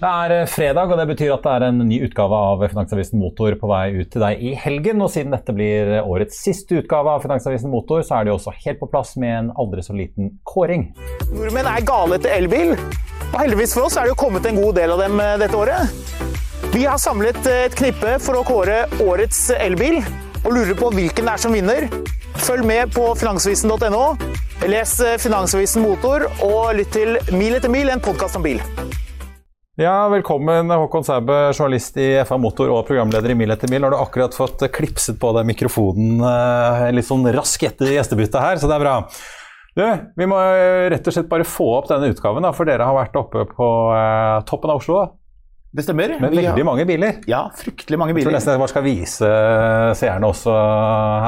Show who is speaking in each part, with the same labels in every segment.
Speaker 1: Det er eh, fredag, og det betyr at det er en ny utgave av Finansavisen Motor på vei ut til deg i helgen. Og siden dette blir årets siste utgave av Finansavisen Motor, så er det også helt på plass med en aldri så liten kåring.
Speaker 2: Nordmenn er gale etter elbil, og heldigvis for oss er det jo kommet en god del av dem eh, dette året. Vi har samlet eh, et knippe for å kåre årets elbil, og lurer på hvilken det er som vinner. Følg med på finansavisen.no. Les Finansavisen Motor, og lytt til Mil etter mil, en podkast om bil.
Speaker 1: Ja, Velkommen, Håkon Sæbø, journalist i FA Motor og programleder i Mil etter mil. Har du akkurat fått klipset på deg mikrofonen eh, litt sånn raskt etter gjestebyttet her, så det er bra. Du, Vi må rett og slett bare få opp denne utgaven, da, for dere har vært oppe på eh, toppen av Oslo.
Speaker 2: Det stemmer.
Speaker 1: Med veldig har... mange biler.
Speaker 2: Ja, fryktelig mange biler.
Speaker 1: Jeg tror nesten jeg bare skal vise seerne også.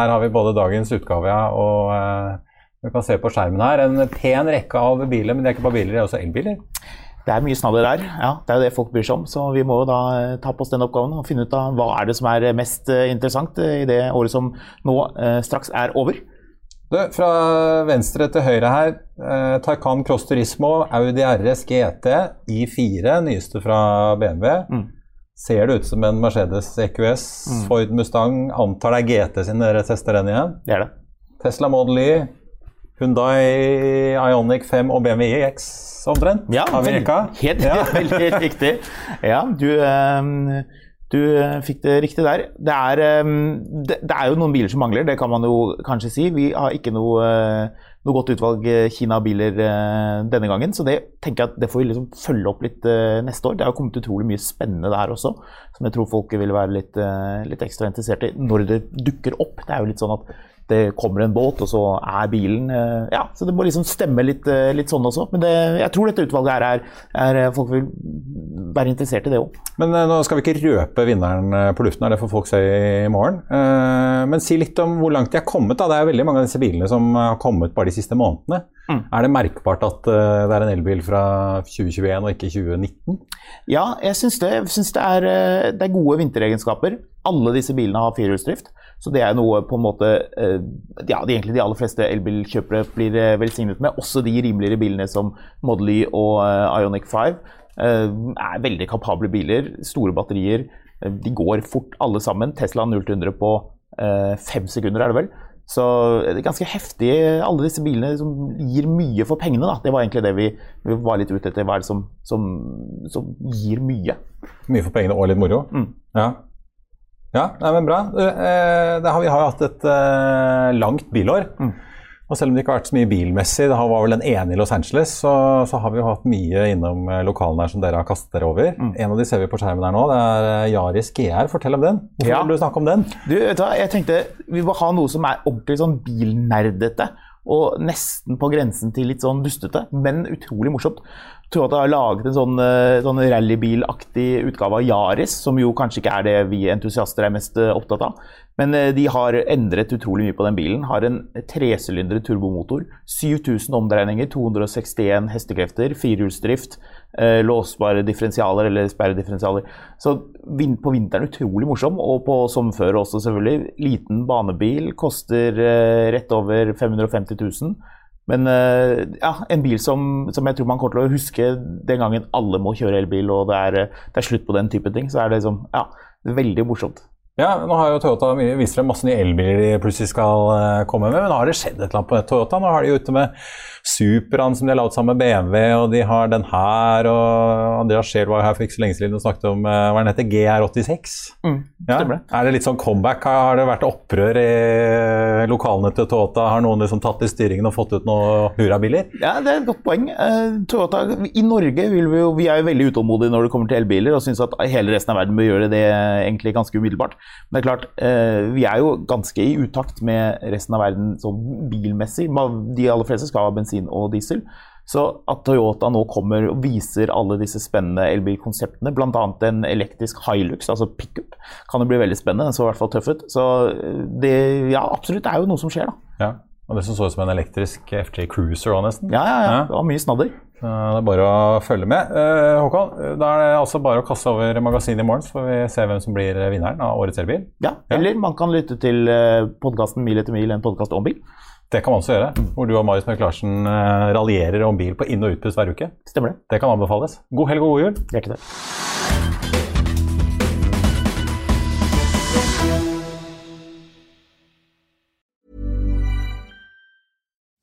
Speaker 1: Her har vi både dagens utgave ja, og eh, vi kan se på skjermen her en pen rekke av biler, men det er ikke bare biler, det er også elbiler.
Speaker 2: Det er mye snadder der. Ja, det er jo det folk bryr seg om. Så vi må jo da eh, ta på oss den oppgaven og finne ut av hva er det som er mest eh, interessant eh, i det året som nå eh, straks er over.
Speaker 1: Du, fra venstre til høyre her. Eh, Taycan Cross Turismo, Audi RS GT, I4, nyeste fra BMW. Mm. Ser det ut som en Mercedes EQS, mm. Ford Mustang. Antar det er GT sin dere tester den igjen?
Speaker 2: Det er det.
Speaker 1: Tesla Model Y, Hundai Ionic 5 og BMW X omtrent?
Speaker 2: Ja, helt, ja. veldig riktig. Ja, du, ehm, du fikk det riktig der. Det er, ehm, det, er, jo noen biler som mangler, det kan man jo kanskje si. Vi har ikke noe, noe godt utvalg Kina-biler eh, denne gangen, så det tenker jeg at det får vi liksom følge opp litt eh, neste år. Det har kommet utrolig mye spennende der også, som jeg tror folk vil være litt, eh, litt ekstra interessert i når det dukker opp. Det er jo litt sånn at det kommer en båt, og så er bilen eh, Ja, så det må liksom stemme litt, eh, litt sånn også. Men det, jeg tror dette utvalget her er, er, eh, Folk vil være interessert i det òg.
Speaker 1: Men nå skal vi ikke røpe vinneren på luften, det får folk se i morgen. Men si litt om hvor langt de er kommet. da. Det er veldig mange av disse bilene som har kommet bare de siste månedene. Mm. Er det merkbart at det er en elbil fra 2021 og ikke 2019?
Speaker 2: Ja, jeg syns det. Jeg synes det, er, det er gode vinteregenskaper. Alle disse bilene har firehjulsdrift. Så det er noe på en måte eh, ja, de, egentlig de aller fleste elbilkjøpere blir eh, velsignet med. Også de rimeligere bilene som Model Y og eh, Ionic 5 er veldig kapable biler. Store batterier. De går fort alle sammen. Tesla 0-100 på fem sekunder, er det vel. Så det er ganske heftig. Alle disse bilene som gir mye for pengene. Da. Det var egentlig det vi, vi var litt ute etter. Hva er det som, som, som, gir mye?
Speaker 1: Mye for pengene og litt moro? Mm. Ja. Ja, nei, men bra. Eh, har, vi har jo hatt et uh, langt bilår. Mm. Og selv om det ikke har vært så mye bilmessig, det var vel den ene i Los Angeles, så, så har vi jo hatt mye innom eh, lokalene her som dere har kastet dere over. Mm. En av de ser vi på skjermen her nå. Det er Yaris GR. Fortell om den. Hvorfor ja. vil du snakke om den?
Speaker 2: Du, vet du hva, jeg tenkte vi må ha noe som er ordentlig sånn bilnerdete. Og nesten på grensen til litt sånn dustete, men utrolig morsomt jeg har laget en sånn, eh, sånn rallybilaktig utgave av Yaris, som jo kanskje ikke er det vi entusiaster er mest eh, opptatt av. Men eh, de har endret utrolig mye på den bilen. Har en tresylindret turbomotor, 7000 omdreininger, 261 hestekrefter, firehjulsdrift, låsbare differensialer eller sperredifferensialer. Så på vinteren utrolig morsom, og på som før også, selvfølgelig. Liten banebil, koster rett over 550 000. Men eh, ja, en bil som, som, jeg tror man kommer til å huske den gangen alle må kjøre elbil og det er, det er, slutt på den type ting, så er det liksom, ja, veldig morsomt.
Speaker 1: Ja, nå har jo Toyota vist frem masse nye elbiler de plutselig skal uh, komme med, men har det skjedd et eller annet på Toyota. Nå har de jo ute med Supraen som de har laget sammen med BMW, og de har den her, og Andreas Scheel var her for ikke så lenge siden og snakket om uh, hva den heter, GR86. Mm, ja? Er det litt sånn comeback? Har det vært opprør i lokalene til Toyota? Har noen liksom tatt i styringen og fått ut noen hurrabiler?
Speaker 2: Ja, det er et godt poeng. Toyota, I Norge vil vi jo, vi er jo veldig utålmodige når det kommer til elbiler, og syns at hele resten av verden bør gjøre det egentlig ganske umiddelbart. Men det er klart, eh, vi er jo ganske i utakt med resten av verden sånn bilmessig. De aller fleste skal ha bensin og diesel. Så at Toyota nå kommer og viser alle disse spennende elbilkonseptene, bl.a. en elektrisk Hilux, altså pickup, kan jo bli veldig spennende. Den så i hvert fall tøff ut. Så det ja, absolutt, det er jo noe som skjer, da.
Speaker 1: Ja. Og det som så ut som en elektrisk FJ Cruiser òg, nesten.
Speaker 2: Ja, ja, ja. Det var mye snadder.
Speaker 1: Det er bare å følge med. Eh, Håkon, da er det altså bare å kaste over magasinet i morgen, så får vi se hvem som blir vinneren av årets elbil.
Speaker 2: Ja, eller man kan lytte til eh, podkasten Mil etter mil, en podkast om bil.
Speaker 1: Det kan man også gjøre, hvor du og Marius Mørk Larsen eh, raljerer om bil på inn- og utpust hver uke.
Speaker 2: Stemmer det.
Speaker 1: Det kan anbefales. God helg og god jul.
Speaker 2: Hjertelig takk.